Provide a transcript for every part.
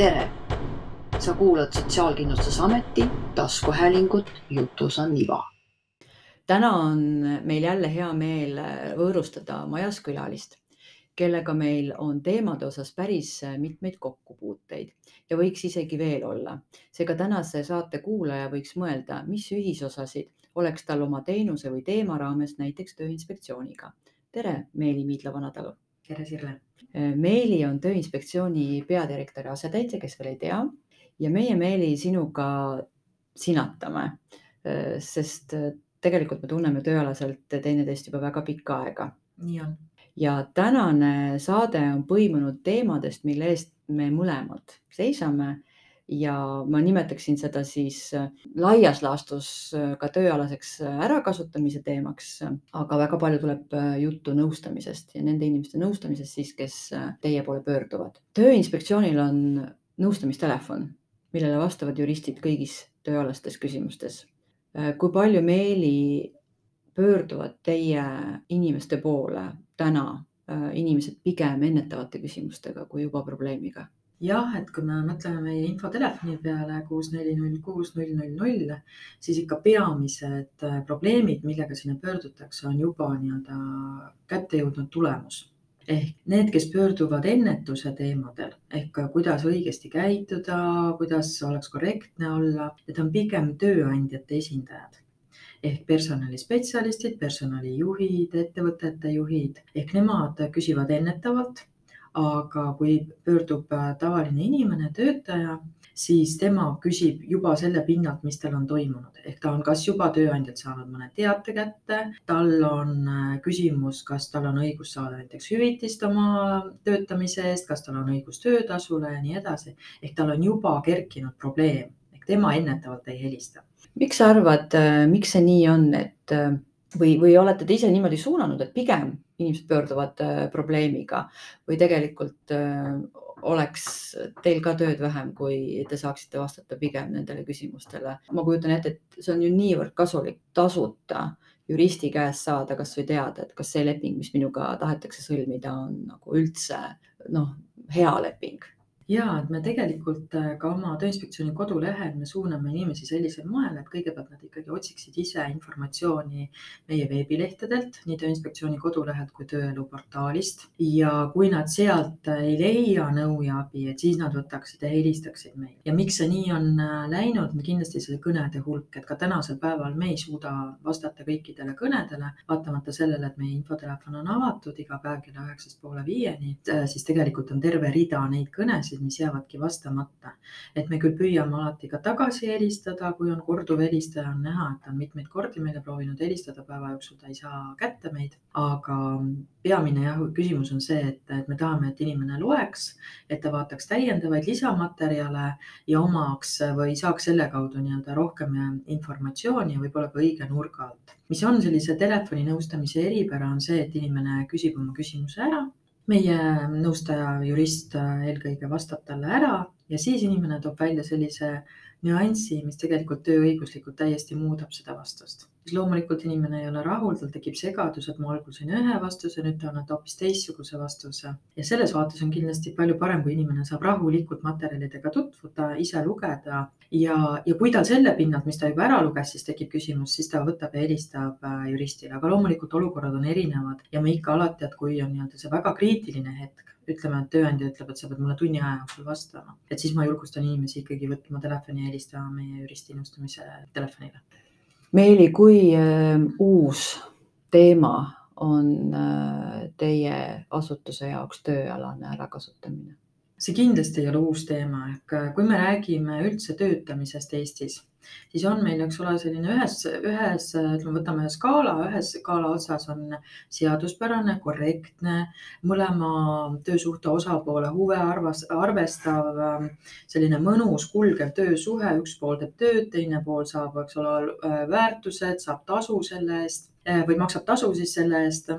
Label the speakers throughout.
Speaker 1: tere! sa kuulad Sotsiaalkindlustusameti taskuhäälingut Jutus on iva. täna on meil jälle hea meel võõrustada majas külalist, kellega meil on teemade osas päris mitmeid kokkupuuteid ja võiks isegi veel olla. seega tänase saate kuulaja võiks mõelda, mis ühisosasid oleks tal oma teenuse või teema raames näiteks Tööinspektsiooniga. tere, Meeli Miidla-Vanatalu.
Speaker 2: Tere, Sirle.
Speaker 1: Meeli on Tööinspektsiooni peadirektori asetäitja, kes veel ei tea ja meie, Meeli, sinuga sinatame, sest tegelikult me tunneme tööalaselt teineteist juba väga pikka aega.
Speaker 2: nii on.
Speaker 1: ja tänane saade on põimunud teemadest, mille eest me mõlemad seisame ja ma nimetaksin seda siis laias laastus ka tööalaseks ärakasutamise teemaks, aga väga palju tuleb juttu nõustamisest ja nende inimeste nõustamisest siis, kes teie poole pöörduvad. tööinspektsioonil on nõustamistelefon, millele vastavad juristid kõigis tööalastes küsimustes. kui palju, Meeli, pöörduvad teie inimeste poole täna inimesed pigem ennetavate küsimustega kui juba probleemiga?
Speaker 2: Jah, et kui me mõtleme meie infotelefoni peale kuus, neli, null, kuus, null, null, null, siis ikka peamised probleemid, millega sinna pöördutakse, on juba nii-öelda kätte jõudnud tulemus. ehk need, kes pöörduvad ennetuse teemadel ehk kuidas õigesti käituda, kuidas oleks korrektne olla, need on pigem tööandjate esindajad ehk personalispetsialistid, personalijuhid, ettevõtete juhid ehk nemad küsivad ennetavalt aga kui pöördub tavaline inimene, töötaja, siis tema küsib juba selle pinnalt, mis tal on toimunud, ehk ta on kas juba tööandjalt saanud mõne teate kätte, tal on küsimus, kas tal on õigus saada näiteks hüvitist oma töötamise eest, kas tal on õigus töötasule ja nii edasi. ehk tal on juba kerkinud probleem ehk tema ennetavalt ei helista.
Speaker 1: miks sa arvad, miks see nii on, et või, või olete te ise niimoodi suunanud, et pigem inimesed pöörduvad probleemiga või tegelikult oleks teil ka tööd vähem, kui te saaksite vastata pigem nendele küsimustele. ma kujutan ette, et see on ju niivõrd kasulik tasuta juristi käest saada kasvõi teada, et kas see leping, mis minuga tahetakse sõlmida, on nagu üldse noh, hea leping
Speaker 2: ja et me tegelikult ka oma Tööinspektsiooni kodulehel me suuname inimesi sellisel moel, et kõigepealt nad ikkagi otsiksid ise informatsiooni meie veebilehtedelt, nii Tööinspektsiooni kodulehelt kui tööelu portaalist. ja kui nad sealt ei leia nõu ja abi, et siis nad võtaksid ja helistaksid meile. ja miks see nii on läinud, kindlasti see kõnede hulk, et ka tänasel päeval me ei suuda vastata kõikidele kõnedele, vaatamata sellele, et meie infotelefon on avatud iga päev kella üheksast poole viieni, siis tegelikult on terve rida neid kõnesid, mis jäävadki vastamata. et me küll püüame alati ka tagasi helistada, kui on korduv helistaja, on näha, et ta on mitmeid kordi meile proovinud helistada päeva jooksul, ta ei saa kätte meid. aga peamine jah, küsimus on see, et, et me tahame, et inimene loeks, et ta vaataks täiendavaid lisamaterjale ja omaks või saaks selle kaudu nii-öelda rohkem informatsiooni ja võib-olla ka õige nurga alt. mis on sellise telefoninõustamise eripära, on see, et inimene küsib oma küsimuse ära meie nõustaja, jurist eelkõige vastab talle ära ja siis inimene toob välja sellise nüansi, mis tegelikult tööõiguslikult täiesti muudab seda vastust. Siis loomulikult inimene ei ole rahul, tal tekib segadus, et ma algul sain ühe vastuse, nüüd ta annab hoopis teistsuguse vastuse. ja selles vaates on kindlasti palju parem, kui inimene saab rahulikult materjalidega tutvuda, ise lugeda ja, ja kui tal selle pinnalt, mis ta juba ära luges, siis tekib küsimus, siis ta võtab ja helistab juristile, aga loomulikult olukorrad on erinevad ja me ikka alati, et kui on nii-öelda see väga kriitiline hetk, ütleme, et tööandja ütleb, et sa pead mulle tunni aja jooksul vastama, et siis ma julgustan inimesi ikkagi võtma telefoni ja helistama meie juristi nõustamise telefonile.
Speaker 1: Meeli, kui äh, uus teema on äh, teie asutuse jaoks tööalane ärakasutamine?
Speaker 2: See kindlasti ei ole uus teema, ehk kui me räägime üldse töötamisest Eestis, siis on meil, eks ole, selline ühes, ühes, ütleme, võtame ühe skaala, ühes skaala otsas on seaduspärane, korrektne, mõlema töösuhte osapoole huve arvas, arvestav, selline mõnus, kulgev töösuhe, üks pool teeb tööd, teine pool saab, eks ole, väärtused, saab tasu selle eest või maksab tasu siis selle eest.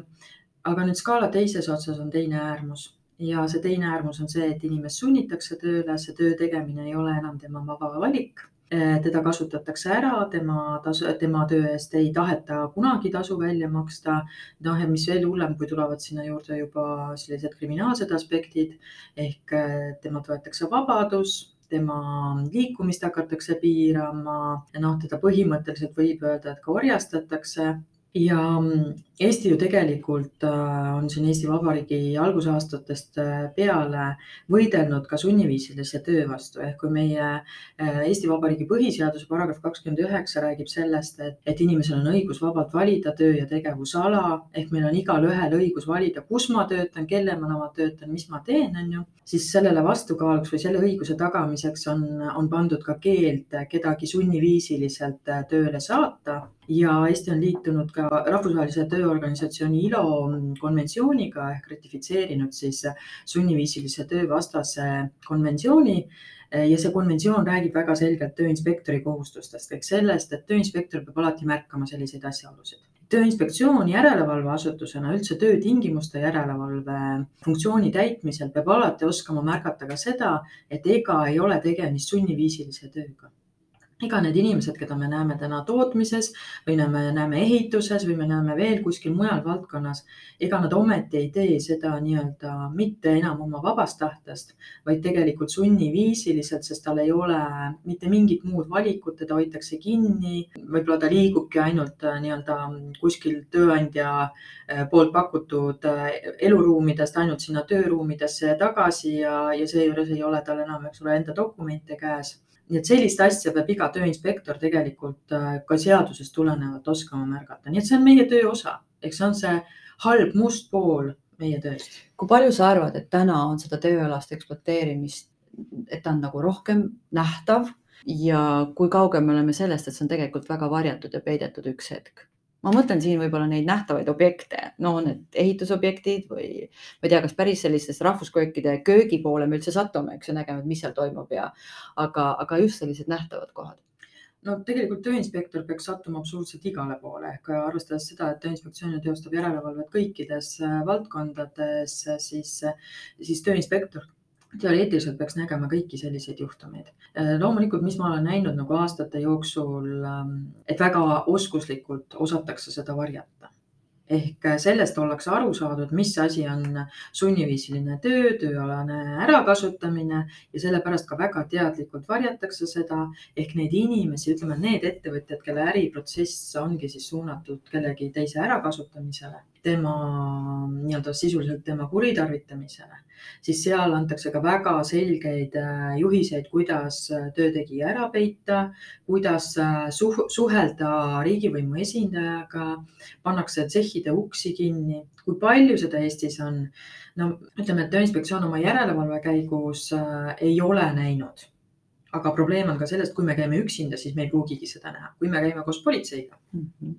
Speaker 2: aga nüüd skaala teises otsas on teine äärmus ja see teine äärmus on see, et inimest sunnitakse tööle, see töö tegemine ei ole enam tema vaba valik. Teda kasutatakse ära, tema tasu, tema töö eest ei taheta kunagi tasu välja maksta. noh, ja mis veel hullem, kui tulevad sinna juurde juba sellised kriminaalsed aspektid ehk temalt võetakse vabadus tema liikumist hakatakse piirama, noh, teda põhimõtteliselt võib öelda, et ka orjastatakse. Ja mm, Eesti ju tegelikult äh, on siin Eesti Vabariigi algusaastatest äh, peale võidelnud ka sunniviisilise töö vastu. Ehk kui meie äh, Eesti Vabariigi põhiseaduse paragrahv kakskümmend üheksa räägib sellest, et, et inimesel on õigus vabalt valida töö ja tegevusala. Ehk meil on igalühel õigus valida, kus ma töötan, kelle ma töötan, mis ma teen, on ju, siis sellele vastukaaluks või selle õiguse tagamiseks on, on pandud ka keeld kedagi sunniviisiliselt tööle saata. Ja Eesti on liitunud ka rahvusvahelise töö organisatsiooni ILO konventsiooniga ehk ratifitseerinud siis sunniviisilise töö vastase konventsiooni ja see konventsioon räägib väga selgelt tööinspektori kohustustest ehk sellest, et tööinspektor peab alati märkama selliseid asjaolusid. tööinspektsioon järelevalveasutusena üldse töötingimuste järelevalve funktsiooni täitmisel peab alati oskama märgata ka seda, et ega ei ole tegemist sunniviisilise tööga ega need inimesed, keda me näeme täna tootmises või me näeme ehituses või me näeme veel kuskil mujal valdkonnas, ega nad ometi ei tee seda nii-öelda mitte enam oma vabast tahtest, vaid tegelikult sunniviisiliselt, sest tal ei ole mitte mingit muud valikut, teda hoitakse kinni. võib-olla ta liigubki ainult äh, nii-öelda kuskil tööandja äh, poolt pakutud äh, eluruumidest ainult sinna tööruumidesse tagasi ja, ja seejuures ei ole tal enam, eks ole, enda dokumente käes nii et sellist asja peab iga tööinspektor tegelikult äh, ka seadusest tulenevalt oskama märgata, nii et see on meie töö osa, eks see on see halb must pool meie tööst.
Speaker 1: kui palju sa arvad, et täna on seda tööalast ekspluateerimist, et ta on nagu rohkem nähtav ja kui kaugel me oleme sellest, et see on tegelikult väga varjatud ja peidetud üks hetk? Ma mõtlen siin võib-olla neid nähtavaid objekte, no need ehitusobjektid või ma ei tea, kas päris sellistest rahvusköökide köögi poole me üldse satume, eks ju, nägema, et mis seal toimub ja aga, aga just sellised nähtavad kohad.
Speaker 2: No tegelikult tööinspektor peaks sattuma absoluutselt igale poole ehk arvestades seda, et Tööinspektsioon teostab järelevalvet kõikides äh, valdkondades, siis, siis tööinspektor teoreetiliselt peaks nägema kõiki selliseid juhtumeid. Äh, loomulikult, mis ma olen näinud nagu aastate jooksul, ähm, et väga oskuslikult osatakse seda varjata ehk äh, sellest ollakse aru saadud, mis asi on sunniviisiline töö, tööalane ärakasutamine. Ja sellepärast ka väga teadlikult varjatakse seda. Ehk neid inimesi, ütleme, need ettevõtjad, kelle äriprotsess ongi siis suunatud kellegi teise ärakasutamisele, tema nii-öelda sisuliselt tema kuritarvitamisele, siis seal antakse ka väga selgeid äh, juhiseid, kuidas äh, töötegija ära peita, kuidas suh suhelda riigivõimu esindajaga, pannakse tsehhi kõikide uksi kinni. kui palju seda Eestis on? no ütleme, et Tööinspektsioon oma järelevalve käigus äh, ei ole näinud. aga probleem on ka selles, kui me käime üksinda, siis me ei pruugigi seda näha, kui me käime koos politseiga mm. -hmm.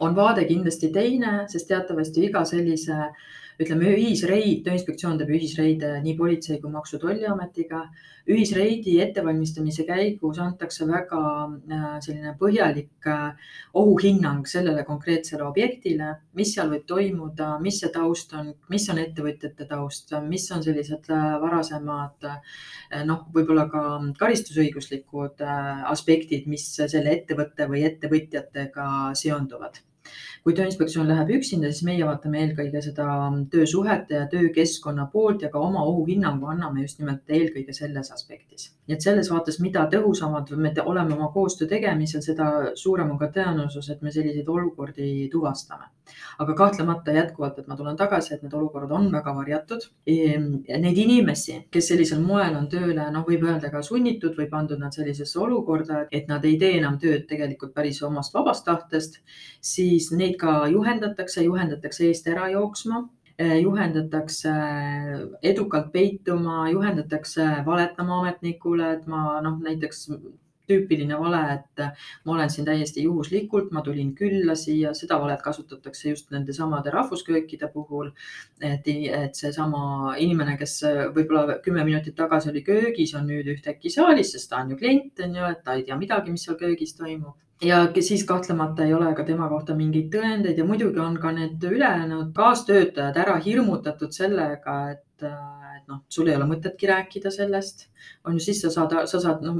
Speaker 2: on vaade kindlasti teine, sest teatavasti iga sellise ütleme, ühisreid, Tööinspektsioon teeb ühisreide nii politsei kui Maksu- ja Tolliametiga. Ühisreidi ettevalmistamise käigus antakse väga äh, selline põhjalik äh, ohuhinnang sellele konkreetsele objektile, mis seal võib toimuda, mis see taust on, mis on ettevõtjate taust, mis on sellised äh, varasemad noh, võib-olla ka karistusõiguslikud aspektid, mis selle ettevõtte või ettevõtjatega seonduvad kui Tööinspektsioon läheb üksinda, siis meie vaatame eelkõige seda töösuhete ja töökeskkonna poolt ja ka oma ohuhinnangu anname just nimelt eelkõige selles aspektis. nii et selles vaates, mida tõhusamad me oleme oma koostöö tegemisel, seda suurem on ka tõenäosus, et me selliseid olukordi tuvastame. aga kahtlemata jätkuvalt, et ma tulen tagasi, et need olukorrad on väga varjatud. Neid inimesi, kes sellisel moel on tööle, noh, võib öelda ka sunnitud või pandud nad sellisesse olukorda, et nad ei tee enam tööd tegelikult päris omast vabast tahtest, siis neid ka juhendatakse, juhendatakse eest ära jooksma eh, juhendatakse edukalt peituma, juhendatakse valetama ametnikule, et ma noh, näiteks tüüpiline vale, et ma olen siin täiesti juhuslikult, ma tulin külla siia, seda valet kasutatakse just nende samade rahvusköökide puhul. et, et seesama inimene, kes võib-olla kümme minutit tagasi oli köögis, on nüüd ühtäkki saalis, sest ta on ju klient, on ju, et ta ei tea midagi, mis seal köögis toimub ja siis kahtlemata ei ole ka tema kohta mingeid tõendeid ja muidugi on ka need ülejäänud kaastöötajad ära hirmutatud sellega, et, et noh, sul ei ole mõtetki rääkida sellest. on ju, siis sa saad, sa saad, noh,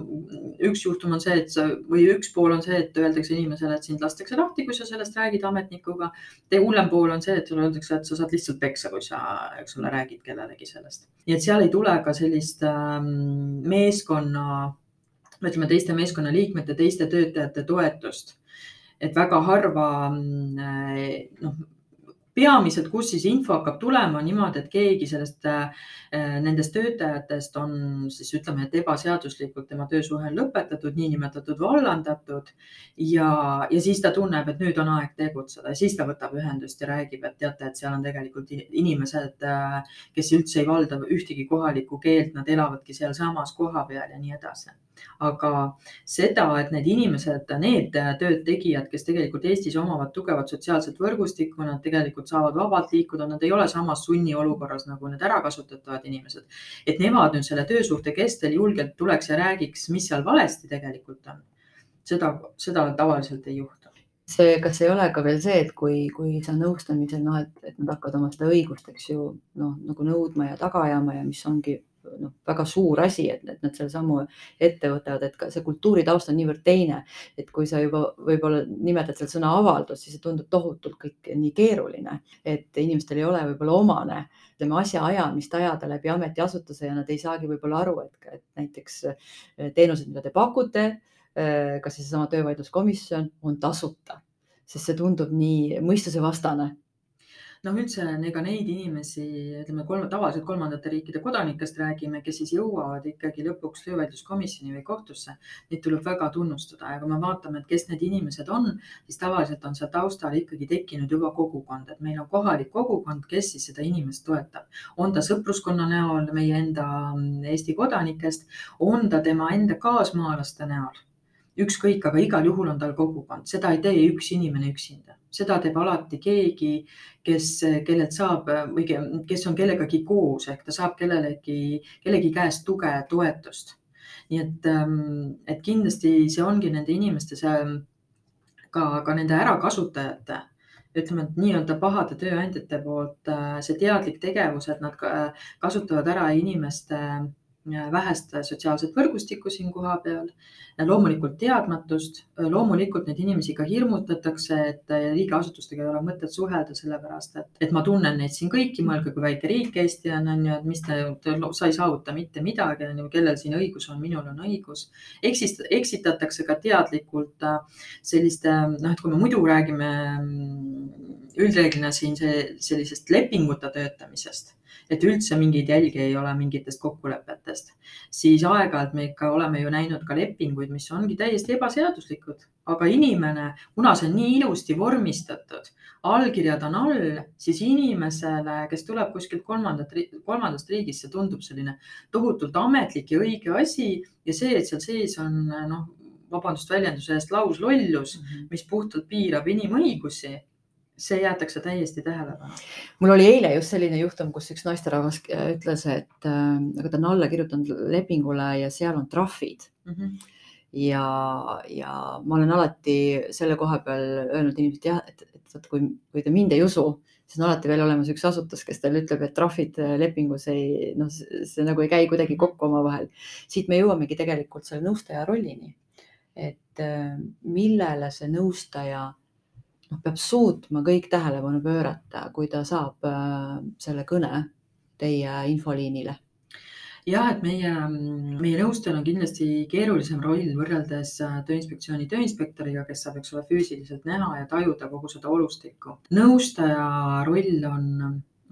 Speaker 2: üks juhtum on see, et sa või üks pool on see, et öeldakse inimesele, et sind lastakse lahti, kui sa sellest räägid ametnikuga. hullem pool on see, et sulle öeldakse, et sa saad lihtsalt peksa, kui sa, eks ole, räägid kellelegi sellest. nii et seal ei tule ka sellist ähm, meeskonna ütleme teiste meeskonnaliikmete, teiste töötajate toetust. et väga harva mm, noh, peamiselt, kus siis info hakkab tulema niimoodi, et keegi sellest, äh, nendest töötajatest on siis ütleme, et ebaseaduslikult tema töösuhe lõpetatud, niinimetatud vallandatud ja, ja siis ta tunneb, et nüüd on aeg tegutseda. Ja siis ta võtab ühendust ja räägib, et teate, et seal on tegelikult inimesed, äh, kes üldse ei valda ühtegi kohalikku keelt, nad elavadki sealsamas kohapeal ja nii edasi. Aga seda, et need inimesed, need tööd tegijad, kes tegelikult Eestis omavad tugevat sotsiaalset võrgustikku, nad tegelikult saavad vabalt liikuda, nad ei ole samas sunniolukorras nagu need ärakasutatavad inimesed. et nemad nüüd selle töösuhte kestel julgelt tuleks ja räägiks, mis seal valesti tegelikult on. seda, seda tavaliselt ei juhtu
Speaker 1: see, kas ei ole ka veel see, et kui, kui sa nõustamisel, noh, et, et nad hakkavad oma seda õigust, eks ju, noh nagu nõudma ja taga ajama ja mis ongi noh, väga suur asi, et, et nad selle sammu ette võtavad, et ka see kultuuritaust on niivõrd teine, et kui sa juba võib-olla nimetad seal sõna avaldus, siis see tundub tohutult kõik nii keeruline, et inimestel ei ole võib-olla omane ütleme asjaajamist ajada läbi ametiasutuse ja nad ei saagi võib-olla aru, et, et näiteks eh, teenused, mida te pakute, eh, kas siis seesama töövaidluskomisjon on tasuta, sest see tundub nii mõistusevastane
Speaker 2: noh, üldse ega neid inimesi, ütleme kolm, tavaliselt kolmandate riikide kodanikest räägime, kes siis jõuavad ikkagi lõpuks töövaidluskomisjoni või kohtusse. Neid tuleb väga tunnustada ja kui me vaatame, et kes need inimesed on, siis tavaliselt on seal taustal ikkagi tekkinud juba kogukond, et meil on kohalik kogukond, kes siis seda inimest toetab. on ta sõpruskonna näol meie enda mm, Eesti kodanikest, on ta tema enda kaasmaalaste näol ükskõik, aga igal juhul on tal kogukond, seda ei tee üks inimene üksinda, seda teeb alati keegi, kes, kellelt saab või kes on kellegagi koos ehk ta saab kellelegi, kellegi käest tuge, toetust. nii et, ähm, et kindlasti see ongi nende inimeste, see ka, ka nende ärakasutajate ütleme, et nii-öelda pahade tööandjate poolt äh, see teadlik tegevus, et nad kasutavad ära inimeste vähest sotsiaalset võrgustikku siin kohapeal, loomulikult teadmatust, loomulikult neid inimesi ka hirmutatakse, et riigiasutustega ei ole mõtet suhelda, sellepärast et, et ma tunnen neid siin kõiki, mõelge, kui väike riik Eesti on, on ju, et mis te, sa ei saavuta mitte midagi, on ju, kellel siin õigus on, minul on õigus. eksist-, eksitatakse ka teadlikult äh, selliste, noh, et kui me muidu räägime mm, üldreeglina siin see, sellisest lepinguta töötamisest et üldse mingeid jälgi ei ole mingitest kokkulepetest, siis aeg-ajalt me ikka oleme ju näinud ka lepinguid, mis ongi täiesti ebaseaduslikud, aga inimene, kuna see on nii ilusti vormistatud, allkirjad on all, siis inimesele, kes tuleb kuskilt kolmandat, kolmandast riigist, see tundub selline tohutult ametlik ja õige asi. Ja see, et seal sees on noh, vabandust väljenduse eest, lauslollus, mhm. mis puhtalt piirab inimõigusi see jäetakse täiesti tähelepanu.
Speaker 1: mul oli eile just selline juhtum, kus üks naisterahvas äh, ütles, et äh, aga ta on alla kirjutanud lepingule ja seal on trahvid mm. -hmm. ja, ja ma olen alati selle koha peal öelnud inimesed jah, et, et vot kui, kui te mind ei usu, siis on alati veel olemas üks asutus, kes teile ütleb, et trahvid äh, lepingus ei, noh, see nagu ei käi kuidagi kokku omavahel. siit me jõuamegi tegelikult selle nõustaja rollini. et millele see nõustaja noh, peab suutma kõik tähelepanu pöörata, kui ta saab äh, selle kõne teie infoliinile
Speaker 2: jah, et meie, meie nõustajal on kindlasti keerulisem roll võrreldes äh, Tööinspektsiooni tööinspektoriga, kes saab, eks ole, füüsiliselt näha ja tajuda kogu seda olustikku. nõustaja roll on,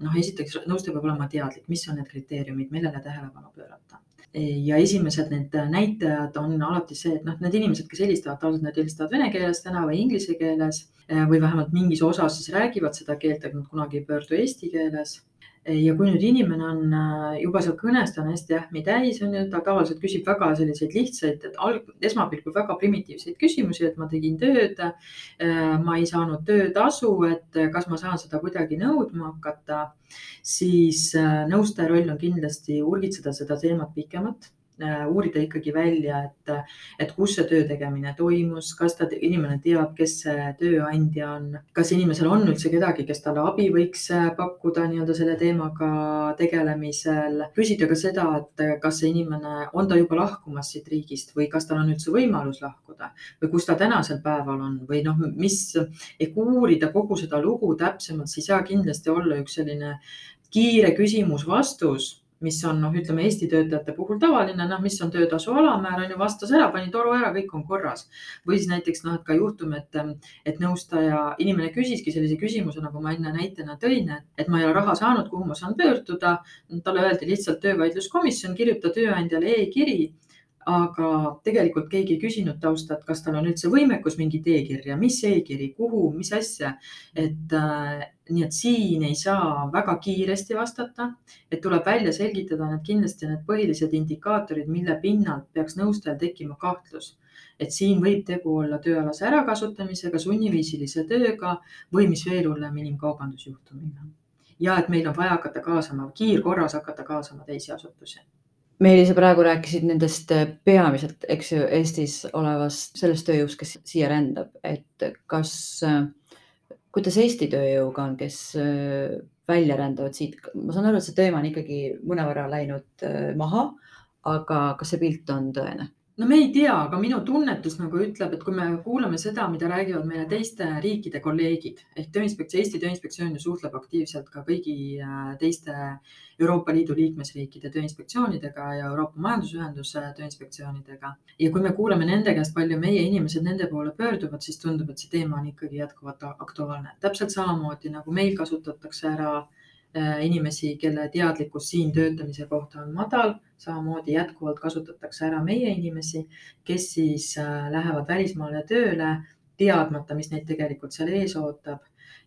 Speaker 2: noh, esiteks nõustaja peab olema teadlik, mis on need kriteeriumid, millele tähelepanu pöörata. Ja esimesed need näitajad on alati see, et noh, need inimesed, kes helistavad, tavaliselt nad helistavad vene keeles täna või inglise keeles eh, või vähemalt mingis osas siis räägivad seda keelt, aga nad kunagi ei pöördu eesti keeles ja kui nüüd inimene on äh, juba seal kõnes, ta on hästi ähmi täis, on ju, ta tavaliselt küsib väga selliseid lihtsaid, esmapilgul väga primitiivseid küsimusi, et ma tegin tööd. Äh, ma ei saanud töötasu, et äh, kas ma saan seda kuidagi nõudma hakata, siis nõustaja roll on kindlasti urgitseda seda teemat pikemalt uurida ikkagi välja, et, et kus see töö tegemine toimus, kas ta, inimene teab, kes see tööandja on, kas inimesel on üldse kedagi, kes talle abi võiks äh, pakkuda nii-öelda selle teemaga tegelemisel. küsida ka seda, et kas see inimene, on ta juba lahkumas siit riigist või kas tal on üldse võimalus lahkuda või kus ta tänasel päeval on või noh, mis ehk uurida kogu seda lugu täpsemalt, siis ei saa kindlasti olla üks selline kiire küsimus-vastus mis on noh, ütleme Eesti töötajate puhul tavaline, noh, mis on töötasu alammäär on ju, vastas ära, pani toru ära, kõik on korras. või siis näiteks noh, et ka juhtum, et, et nõustaja, inimene küsiski sellise küsimuse, nagu ma enne näitena tõin, et ma ei ole raha saanud, kuhu ma saan pöörduda. talle öeldi lihtsalt töövaidluskomisjon, kirjuta tööandjale e-kiri aga tegelikult keegi ei küsinud tausta, et kas tal on üldse võimekus mingit e-kirja, mis e-kiri, kuhu, mis asja. et äh, nii, et siin ei saa väga kiiresti vastata, et tuleb välja selgitada need kindlasti need põhilised indikaatorid, mille pinnalt peaks nõustajal tekkima kahtlus et siin võib tegu olla tööalase ärakasutamisega, sunniviisilise tööga või mis veel hullem, inimkaubandusjuhtumiga. ja et meil on vaja hakata kaasama, kiirkorras hakata kaasama teisi asutusi
Speaker 1: Meelis, sa praegu rääkisid nendest äh, peamiselt, eks ju, Eestis olevast sellest tööjõust, kes siia rändab, et kas, äh, kuidas Eesti tööjõuga on, kes äh, välja rändavad siit? ma saan aru, et see teema on ikkagi mõnevõrra läinud maha, aga kas see pilt on tõene?
Speaker 2: No me ei tea, aga minu tunnetus nagu ütleb, et kui me kuulame seda, mida räägivad meile teiste riikide kolleegid ehk Tööinspektsioon, Eesti Tööinspektsioon ju suhtleb aktiivselt ka kõigi äh, teiste Euroopa Liidu liikmesriikide tööinspektsioonidega ja Euroopa Majandusühenduse tööinspektsioonidega. ja kui me kuuleme nende käest, palju meie inimesed nende poole pöörduvad, siis tundub, et see teema on ikkagi jätkuvalt aktuaalne. täpselt samamoodi nagu meil kasutatakse ära Äh, inimesi, kelle teadlikkus siin töötamise kohta on madal, samamoodi jätkuvalt kasutatakse ära meie inimesi, kes siis äh, lähevad välismaale tööle, teadmata, mis neid tegelikult seal ees ootab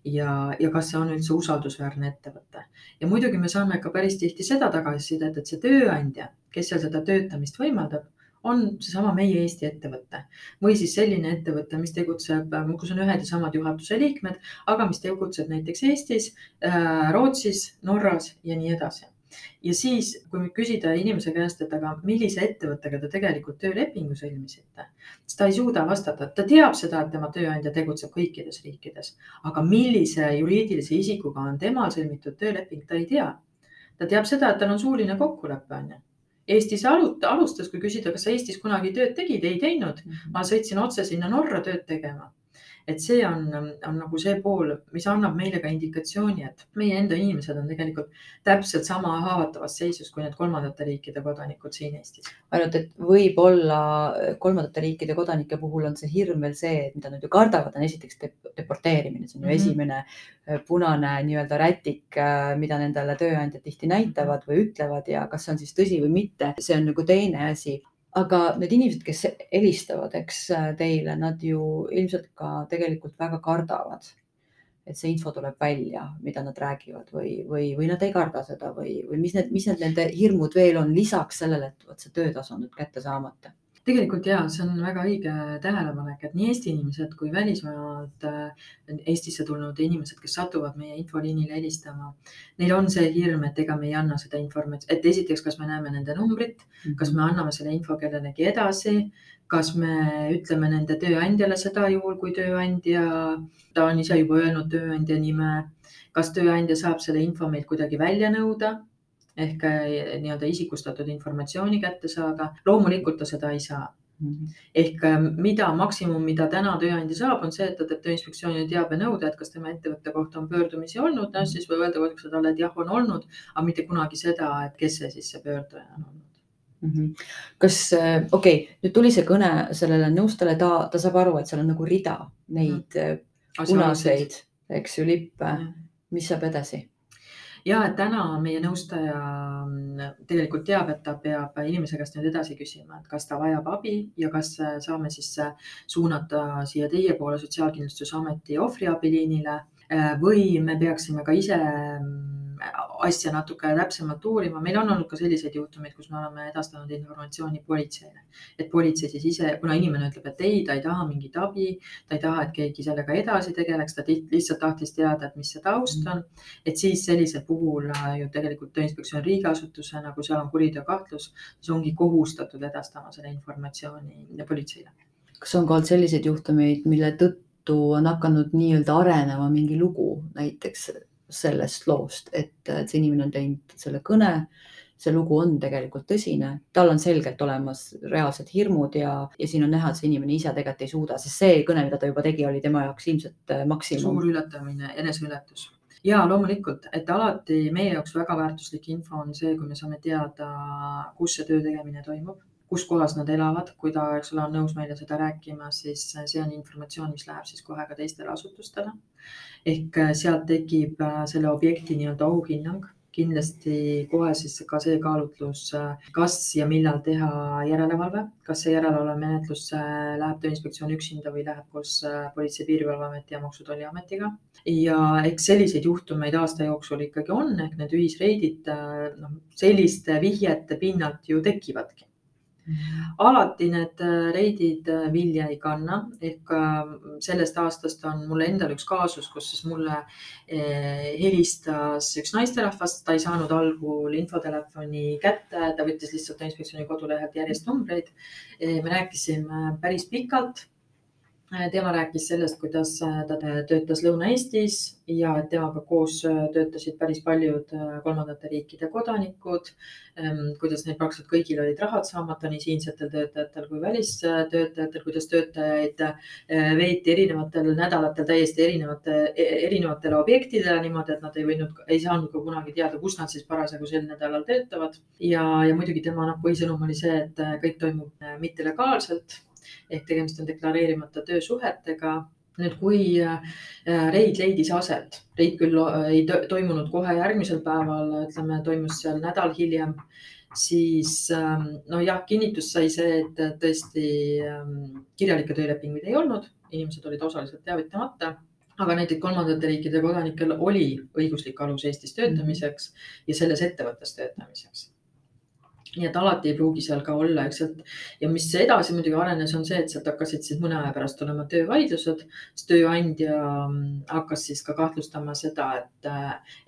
Speaker 2: ja, ja kas see on üldse usaldusväärne ettevõte. ja muidugi me saame ka päris tihti seda tagasisidet, et see tööandja, kes seal seda töötamist võimaldab on seesama meie Eesti ettevõte või siis selline ettevõte, mis tegutseb, kus on ühed ja samad juhatuse liikmed, aga mis tegutseb näiteks Eestis, äh, Rootsis, Norras ja nii edasi. ja siis, kui küsida inimese käest, et aga millise ettevõttega te tegelikult töölepingu sõlmisite, siis ta ei suuda vastata, ta teab seda, et tema tööandja tegutseb kõikides riikides, aga millise juriidilise isikuga on temal sõlmitud tööleping, ta ei tea. ta teab seda, et tal on suuline kokkulepe, on ju Eestis alustas, kui küsida, kas sa Eestis kunagi tööd tegid, ei teinud. Ma sõitsin otse sinna Norra tööd tegema et see on, on nagu see pool, mis annab meile ka indikatsiooni, et meie enda inimesed on tegelikult täpselt sama haavatavas seisus kui need kolmandate riikide kodanikud siin Eestis.
Speaker 1: ainult, et võib-olla kolmandate riikide kodanike puhul on see hirm veel see, et mida nad ju kardavad, on esiteks deporteerimine, see on ju mm -hmm. esimene äh, punane nii-öelda rätik, äh, mida nendele tööandjad tihti näitavad või ütlevad ja kas see on siis tõsi või mitte, see on nagu teine asi aga need inimesed, kes helistavad, eks äh, teile, nad ju ilmselt ka tegelikult väga kardavad, et see info tuleb välja, mida nad räägivad või, või, või nad ei karda seda või, või mis need, mis need nende hirmud veel on lisaks sellele, et vot see töötasu on nüüd kätte saamata
Speaker 2: tegelikult ja see on väga õige tähelepanek, et nii Eesti inimesed kui välismaalt äh, Eestisse tulnud inimesed, kes satuvad meie infoliinile helistama, neil on see hirm, et ega me ei anna seda informatsiooni, et esiteks, kas me näeme nende numbrit, kas me anname selle info kellelegi edasi, kas me ütleme nende tööandjale seda juhul, kui tööandja, ta on ise juba öelnud tööandja nime, kas tööandja saab selle info meilt kuidagi välja nõuda ehk äh, nii-öelda isikustatud informatsiooni kätte saada. loomulikult ta seda ei saa ehk äh, mida maksimum, mida täna tööandja saab, on see, et ta teeb Tööinspektsioonile teabenõude, et kas tema ettevõtte kohta on pöördumisi olnud, noh siis võib öelda talle, et jah, on olnud, aga mitte kunagi seda, et kes see siis see pöörduja on olnud
Speaker 1: mm. -hmm. kas, äh, okei okay,, nüüd tuli see kõne sellele nõustajale, ta, ta saab aru, et seal on nagu rida neid mm -hmm. punaseid, eks ju, lippe mm. -hmm. mis saab edasi?
Speaker 2: Ja täna meie nõustaja mm, tegelikult teab, et ta peab inimese käest nüüd edasi küsima, et kas ta vajab abi ja kas saame siis suunata siia teie poole Sotsiaalkindlustusameti ohvriabiliinile. Äh, või me peaksime ka ise asja natuke täpsemalt uurima. meil on olnud ka selliseid juhtumeid, kus me oleme edastanud informatsiooni politseile, et politsei siis ise, kuna inimene ütleb, et ei, ta ei taha mingit abi, ta ei taha, et keegi sellega edasi tegeleks, ta lihtsalt tahtis teada, et mis see taust on. et siis sellisel puhul äh, ju tegelikult Tööinspektsioon riigiasutusena, kui seal on kuriteokahtlus, siis ongi kohustatud edastama selle informatsiooni politseile.
Speaker 1: kas on ka olnud selliseid juhtumeid, mille tõttu on hakanud nii-öelda arenema mingi lugu näiteks sellest loost, et, see inimene on teinud selle kõne, see lugu on tegelikult tõsine, tal on selgelt olemas reaalsed hirmud ja, ja siin on näha, et see inimene ise tegelikult ei suuda, sest see kõne, mida ta juba tegi, oli tema jaoks ilmselt äh, maksimum.
Speaker 2: suur ületamine, eneseületus. Ja loomulikult, et alati meie jaoks väga väärtuslik info on see, kui me saame teada, kus see töö tegemine toimub kus kohas nad elavad, kui ta, eks ole, on nõus meile seda rääkima, siis see on informatsioon, mis läheb siis kohe ka teistele asutustele. ehk äh, sealt tekib äh, selle objekti nii-öelda ohuhinnang kindlasti kohe siis ka see kaalutlus, äh, kas ja millal teha järelevalve, kas see järelevalvemenetlus läheb Tööinspektsioon üksinda või läheb koos Politsei- ja Piirivalveameti ja Maksu- ja Tolliametiga. ja eks selliseid juhtumeid aasta jooksul ikkagi on, ehk need ühisreidid, noh, selliste vihjete pinnalt ju tekivadki alati need äh, reidid äh, vilja ei kanna, ehk äh, sellest aastast on mul endal üks kaasus, kus siis mulle helistas üks naisterahvas, ta ei saanud algul infotelefoni kätte, ta võttis lihtsalt inspektsiooni kodulehelt järjest numbreid. me rääkisime päris pikalt tema rääkis sellest, kuidas äh, ta töötas Lõuna-Eestis ja temaga koos äh, töötasid päris paljud kolmandate riikide kodanikud. Ähm, kuidas neil praktiliselt kõigil olid rahad saamata, nii siinsetel töötajatel kui välistöötajatel, kuidas töötajaid veeti erinevatel nädalatel täiesti erinevate, e-, erinevatele objektidele niimoodi, et nad ei võinud, ei saanud ka kunagi teada, kus nad siis parasjagu sel nädalal töötavad. ja, ja muidugi tema noh, põhisõnum oli see, et kõik toimub mittelegaalselt ehk tegemist on deklareerimata töösuhetega. nüüd, kui äh, reid leidis aset, reid küll ei toimunud kohe järgmisel päeval, ütleme, toimus seal nädal hiljem, siis ähm, no jah, kinnitust sai see, et tõesti ähm, kirjalikke töölepinguid ei olnud, inimesed olid osaliselt teavitamata aga näiteks kolmandate riikide kodanikel oli õiguslik alus Eestis töötamiseks ja selles ettevõttes töötamiseks nii et alati ei pruugi seal ka olla, eks, et ja mis edasi muidugi arenes, on see, et sealt hakkasid siis mõne aja pärast tulema töövaidlused, siis tööandja mm, hakkas siis ka kahtlustama seda, et,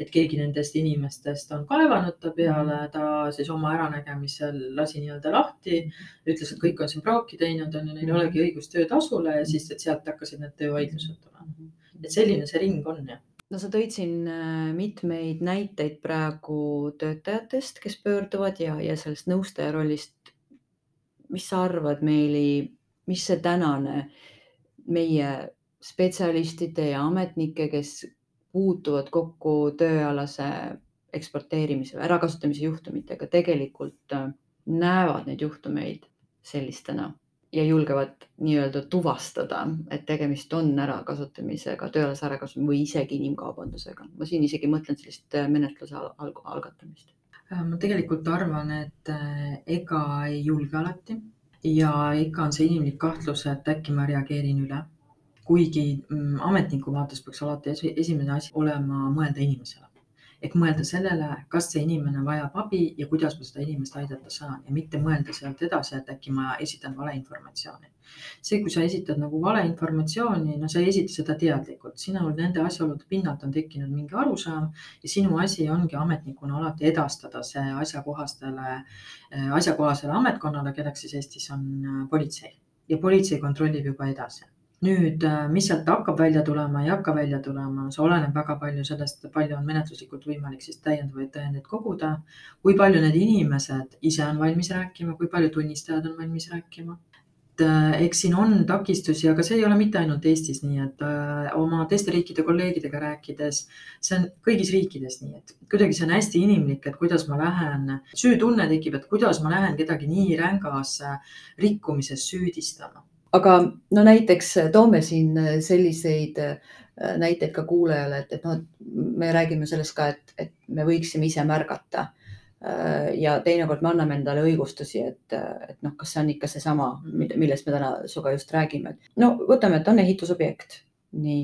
Speaker 2: et keegi nendest inimestest on kaevanud ta peale, ta siis oma äranägemisel lasi nii-öelda lahti, ütles, et kõik on siin praaki teinud, on ju, neil ei olegi õigust töötasule ja siis, sealt hakkasid need töövaidlused tulema. et selline see ring on jah
Speaker 1: no sa tõid siin äh, mitmeid näiteid praegu töötajatest, kes pöörduvad ja, ja sellest nõustaja rollist. mis sa arvad, Meeli, mis see tänane meie spetsialistide ja ametnike, kes puutuvad kokku tööalase eksporteerimise või ärakasutamise juhtumitega, tegelikult äh, näevad neid juhtumeid sellistena ja julgevad nii-öelda tuvastada, et tegemist on ärakasutamisega, tööalase ärakasutamisega või isegi inimkaubandusega. ma siin isegi mõtlen sellist äh, menetluse al algatamist.
Speaker 2: Äh, ma tegelikult arvan, et äh, ega ei julge alati ja ikka on see inimlik kahtlus, et äkki ma reageerin üle. kuigi mm, ametniku vaates peaks alati esimene asi olema mõelda inimesele ehk mõelda sellele, kas see inimene vajab abi ja kuidas ma seda inimest aidata saan ja mitte mõelda sealt edasi, et äkki ma esitan valeinformatsiooni. see, kui sa esitad nagu valeinformatsiooni, no sa ei esita seda teadlikult, sinul nende asjaolude pinnalt on tekkinud mingi arusaam ja sinu asi ongi ametnikuna alati edastada see asjakohastele, asjakohasele ametkonnale, kelleks siis Eestis on äh, politsei. Ja politsei kontrollib juba edasi nüüd, äh, mis sealt hakkab välja tulema, ei hakka välja tulema, see oleneb väga palju sellest, palju on menetluslikult võimalik siis täiendavaid tõendeid koguda. kui palju need inimesed ise on valmis rääkima, kui palju tunnistajad on valmis rääkima. et äh, eks siin on takistusi, aga see ei ole mitte ainult Eestis nii, et äh, oma teiste riikide kolleegidega rääkides, see on kõigis riikides nii, et kuidagi see on hästi inimlik, et kuidas ma lähen, süütunne tekib, et kuidas ma lähen kedagi nii rängas rikkumises süüdistama
Speaker 1: aga no näiteks äh, toome siin äh, selliseid äh, näiteid ka kuulajale, et, et noh, me räägime sellest ka, et, et me võiksime ise märgata. ja teinekord me anname endale õigustusi, et, et noh, kas see on ikka seesama, millest me täna sinuga just räägime. no võtame, et on ehitusobjekt, nii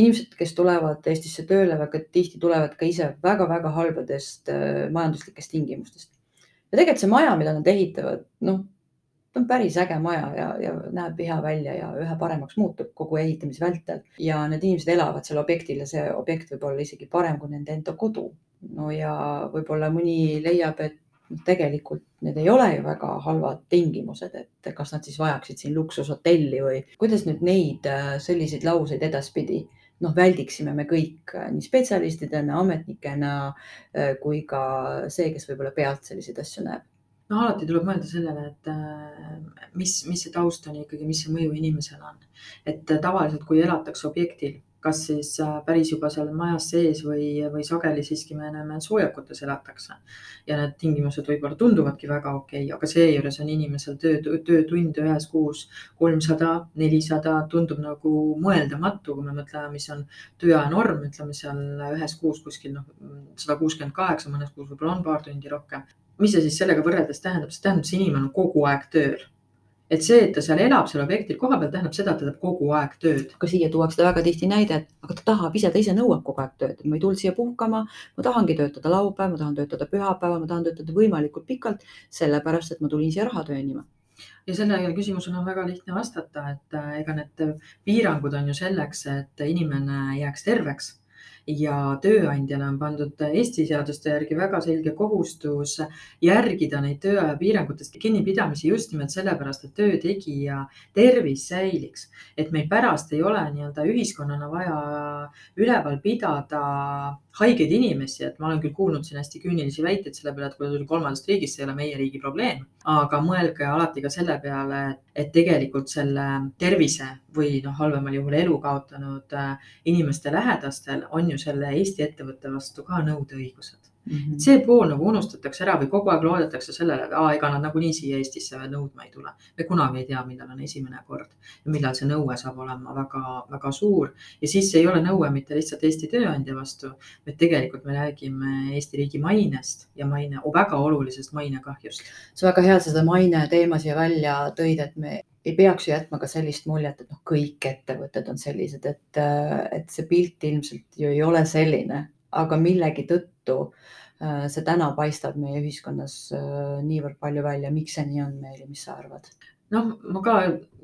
Speaker 1: inimesed, kes tulevad Eestisse tööle, väga tihti tulevad ka ise väga-väga halbadest majanduslikest tingimustest. ja tegelikult see maja, mida nad ehitavad, noh, ta on päris äge maja ja, ja näeb hea välja ja üha paremaks muutub kogu ehitamise vältel ja need inimesed elavad seal objektil ja see objekt võib olla isegi parem kui nende enda kodu. no ja võib-olla mõni leiab, et tegelikult need ei ole ju väga halvad tingimused, et kas nad siis vajaksid siin luksushotelli või kuidas nüüd neid äh, selliseid lauseid edaspidi noh, väldiksime me kõik äh, nii spetsialistidena, ametnikena äh, kui ka see, kes võib-olla pealt selliseid asju näeb
Speaker 2: no alati tuleb mõelda sellele, et mis, mis see taust on ikkagi, mis see mõju inimesele on. et tavaliselt, kui elatakse objektil, kas siis äh, päris juba seal majas sees või, või sageli siiski me näeme, et soojakutes elatakse. ja need tingimused võib-olla tunduvadki väga okei okay,, aga seejuures on inimesel töö, töötunde ühes kuus kolmsada, nelisada, tundub nagu mõeldamatu, kui me mõtleme, mis on tööaja norm, ütleme seal ühes kuus kuskil noh, sada kuuskümmend kaheksa, mõnes kuus võib-olla on paar tundi rohkem. Mis see siis sellega võrreldes tähendab, see tähendab, see inimene on kogu aeg tööl. Et see, et ta seal elab, seal objektil kohapeal, tähendab seda, et ta teeb kogu aeg tööd.
Speaker 1: aga siia tuuakse väga tihti näide, et aga ta tahab ise, ta ise nõuab kogu aeg tööd, et ma ei tulnud siia puhkama, ma tahangi töötada laupäev, ma tahan töötada pühapäeval, ma tahan töötada võimalikult pikalt, sellepärast et ma tulin siia raha teenima
Speaker 2: ja sellele küsimusele on väga lihtne vastata, et äh, ega need piirangud on ju selleks, et inimene jääks terveks ja tööandjale on pandud Eesti seaduste järgi väga selge kohustus järgida neid tööaja piirangutest kinnipidamisi just nimelt sellepärast, et töö tegija tervis säiliks. et meil pärast ei ole nii-öelda ühiskonnana vaja üleval pidada haigeid inimesi, et ma olen küll kuulnud siin hästi küünilisi väiteid selle peale, et kui ta tuli kolmandast riigist, see ei ole meie riigi probleem. aga mõelge alati ka selle peale, et tegelikult selle tervise või noh, halvemal juhul elu kaotanud äh, inimeste lähedastel on ju selle Eesti ettevõtte vastu ka nõudeõigused Mm -hmm. see pool nagu unustatakse ära või kogu aeg loodetakse sellele, et ega nad nagunii siia Eestisse nõudma ei tule. me kunagi ei tea, millal on esimene kord ja millal see nõue saab olema väga-väga suur ja siis ei ole nõue mitte lihtsalt Eesti tööandja vastu, vaid tegelikult me räägime Eesti riigi mainest ja maine, väga olulisest mainekahjust.
Speaker 1: see väga hea, seda maine teema siia välja tõid, et me ei peaks ju jätma ka sellist muljet, et noh, kõik ettevõtted on sellised, et, et see pilt ilmselt ju ei ole selline, aga millegi tõttu äh, see täna paistab meie ühiskonnas äh, niivõrd palju välja. miks see nii on, Meeli, mis sa arvad?
Speaker 2: Noh, ma ka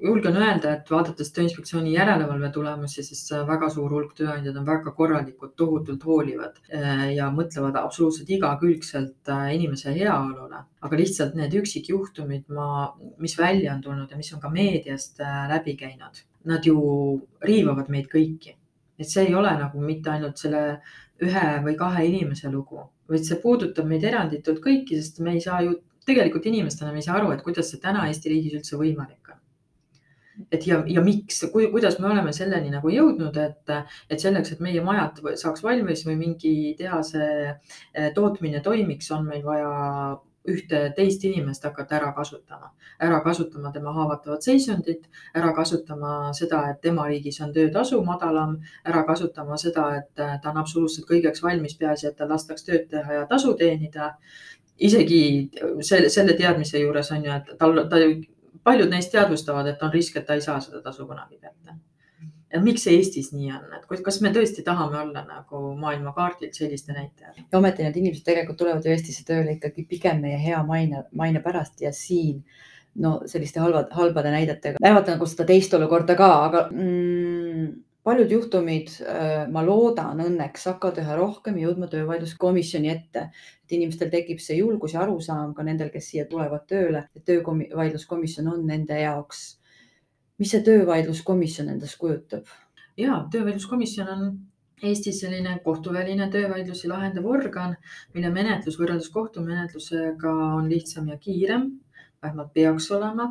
Speaker 2: julgen öelda, et vaadates Tööinspektsiooni järelevalve tulemusi, siis väga suur hulk tööandjaid on väga korralikud, tohutult hoolivad äh, ja mõtlevad absoluutselt igakülgselt inimese heaolule. aga lihtsalt need üksikjuhtumid, ma, mis välja on tulnud ja mis on ka meediast läbi käinud, nad ju riivavad meid kõiki. et see ei ole nagu mitte ainult selle ühe või kahe inimese lugu, vaid see puudutab meid eranditult kõiki, sest me ei saa ju tegelikult inimestena me ei saa aru, et kuidas see täna Eesti riigis üldse võimalik on. et ja, ja miks, kuidas me oleme selleni nagu jõudnud, et, et selleks, et meie majad saaks valmis või mingi tehase eh, tootmine toimiks, on meil vaja ühte teist inimest hakata ära kasutama, ära kasutama tema haavatavat seisundit, ära kasutama seda, et tema riigis on töötasu madalam, ära kasutama seda, et ta on absoluutselt kõigeks valmis, peaasi, et tal lastaks tööd teha ja tasu teenida. Isegi selle, selle teadmise juures on ju, et tal, ta, paljud neist teadvustavad, et on risk, et ta ei saa seda tasu kunagi kätte. Ja miks see Eestis nii on, et kas me tõesti tahame olla nagu maailmakaardil selliste näitajad?
Speaker 1: ja ometi need inimesed tegelikult tulevad ju Eestisse tööle ikkagi pigem meie hea maine, maine pärast ja siin no selliste halvad, halbade näidetega. Näevad nagu seda teist olukorda ka, aga mm, paljud juhtumid, äh, ma loodan õnneks hakkavad üha rohkem jõudma töövaidluskomisjoni ette, et inimestel tekib see julgus ja arusaam ka nendel, kes siia tulevad tööle, et töövaidluskomisjon on nende jaoks. Mis see töövaidluskomisjon endast kujutab?
Speaker 2: ja töövaidluskomisjon on Eestis selline kohtuväline töövaidlusi lahendav organ, mille menetlus võrreldes kohtumenetlusega on lihtsam ja kiirem, vähemalt peaks olema.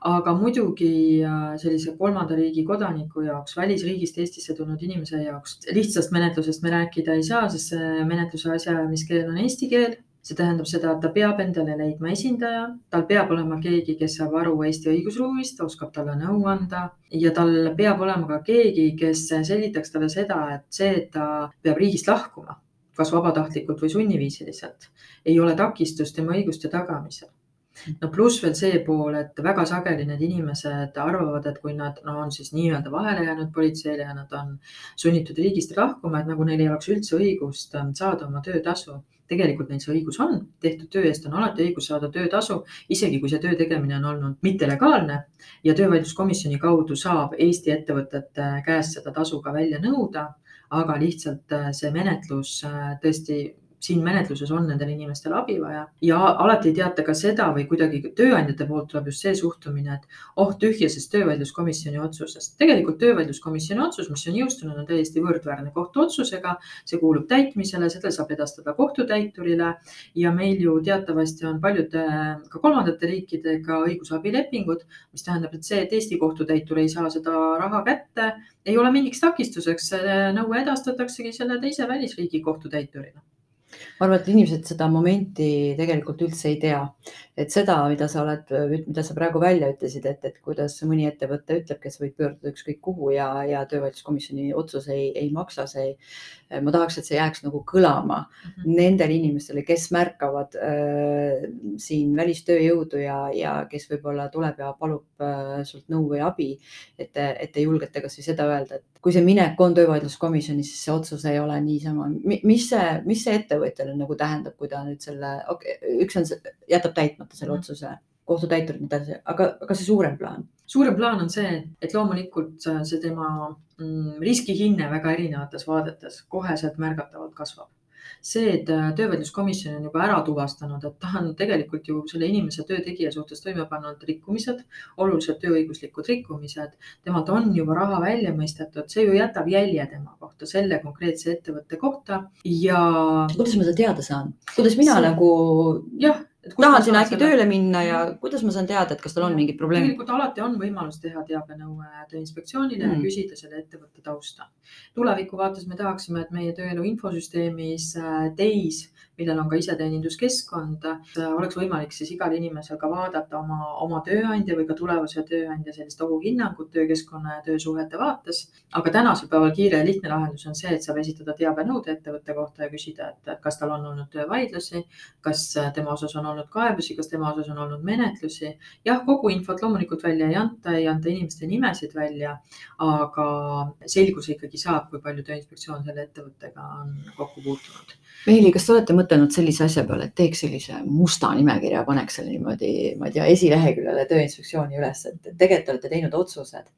Speaker 2: aga muidugi äh, sellise kolmanda riigi kodaniku jaoks, välisriigist Eestisse tulnud inimese jaoks lihtsast menetlusest me rääkida ei saa, sest see menetluse asjaajamiskeel on eesti keel. See tähendab seda, et ta peab endale leidma esindaja, tal peab olema keegi, kes saab aru Eesti õigusruumist, oskab talle nõu anda. Ja tal peab olema ka keegi, kes selgitaks talle seda, et see, et ta peab riigist lahkuma, kas vabatahtlikult või sunniviisiliselt, ei ole takistus tema õiguste tagamisel no pluss veel see pool, et väga sageli need inimesed arvavad, et kui nad no, on siis nii-öelda vahele jäänud politseile ja nad on sunnitud riigist lahkuma, et nagu neil ei oleks üldse õigust ähm, saada oma töötasu. tegelikult neil see õigus on, tehtud töö eest on alati õigus saada töötasu, isegi kui see töö tegemine on olnud mittelegaalne. Ja töövaidluskomisjoni kaudu saab Eesti ettevõtete käest seda tasu ka välja nõuda. Aga lihtsalt äh, see menetlus äh, tõesti siin menetluses on nendel inimestel abi vaja ja alati ei teata ka seda või kuidagi tööandjate poolt tuleb just see suhtumine, et oh tühjasest töövaidluskomisjoni otsusest. tegelikult töövaidluskomisjoni otsus, mis on jõustunud, on täiesti võrdväärne kohtuotsusega, see kuulub täitmisele, seda saab edastada kohtutäiturile. Ja meil ju teatavasti on paljude ka kolmandate riikidega õigusabilepingud, mis tähendab, et see, et Eesti kohtutäitur ei saa seda raha kätte, ei ole mingiks takistuseks, nõue edastataksegi selle teise välisriigi kohtutäiturile
Speaker 1: ma arvan, et inimesed seda momenti tegelikult üldse ei tea, et seda, mida sa oled, mida sa praegu välja ütlesid, et, et kuidas mõni ettevõte ütleb, kes võib pöörduda ükskõik kuhu ja, ja töövaidluskomisjoni otsus ei, ei maksa, see. ma tahaks, et see jääks nagu kõlama mm -hmm. nendele inimestele, kes märkavad äh, siin välistööjõudu ja, ja kes võib-olla tuleb ja palub äh, sult nõu või abi. et, et te julgete kasvõi seda öelda, et kui see minek on töövaidluskomisjoni, siis see otsus ei ole niisama, mis see, mis see ettevõtjale nagu tähendab, kui ta nüüd selle okay,, üks on, jätab täitmata selle mhm. otsuse, kohtutäiturid, nii edasi, aga, aga see suurem plaan?
Speaker 2: suurem plaan on see, et loomulikult see tema mm, riskihinne väga erinevates vaadetes koheselt märgatavalt kasvab see, et äh, töövaidluskomisjon on juba ära tuvastanud, et ta on tegelikult ju selle inimese töötegija suhtes toime pannud rikkumised, olulised tööõiguslikud rikkumised, temalt on juba raha välja mõistetud, see ju jätab jälje tema kohta, selle konkreetse ettevõtte kohta ja.
Speaker 1: kuidas ma seda teada saan, kuidas mina see... nagu
Speaker 2: jah,
Speaker 1: tahan sinna äkki tööle minna ja kuidas ma saan teada, et kas tal on mingid probleemid?
Speaker 2: tegelikult alati on võimalus teha teabenõue Tööinspektsioonile mm. ja küsida selle ettevõtte tausta. tuleviku vaates me tahaksime, et meie tööelu infosüsteemis äh, TEIS millel on ka iseteeninduskeskkond, oleks võimalik siis igal inimesel ka vaadata oma, oma tööandja või ka tulevase tööandja sellist ohuhinnangut töökeskkonna ja töösuhete vaates. aga tänasel päeval kiire ja lihtne lahendus on see, et saab esitada teabenõude ettevõtte kohta ja küsida, et kas tal on olnud töövaidlusi, kas tema osas on olnud kaebusi, kas tema osas on olnud menetlusi. jah, kogu infot loomulikult välja ei anta, ei anta inimeste nimesid välja, aga selguse ikkagi saab, kui palju Tööinspektsioon selle ettevõttega on kokku puutunud
Speaker 1: Meeli, kas te olete mõtelnud sellise asja peale, et teeks sellise musta nimekirja, paneks selle niimoodi, ma ei tea, esileheküljele Tööinspektsiooni üles, et tegelikult olete teinud otsused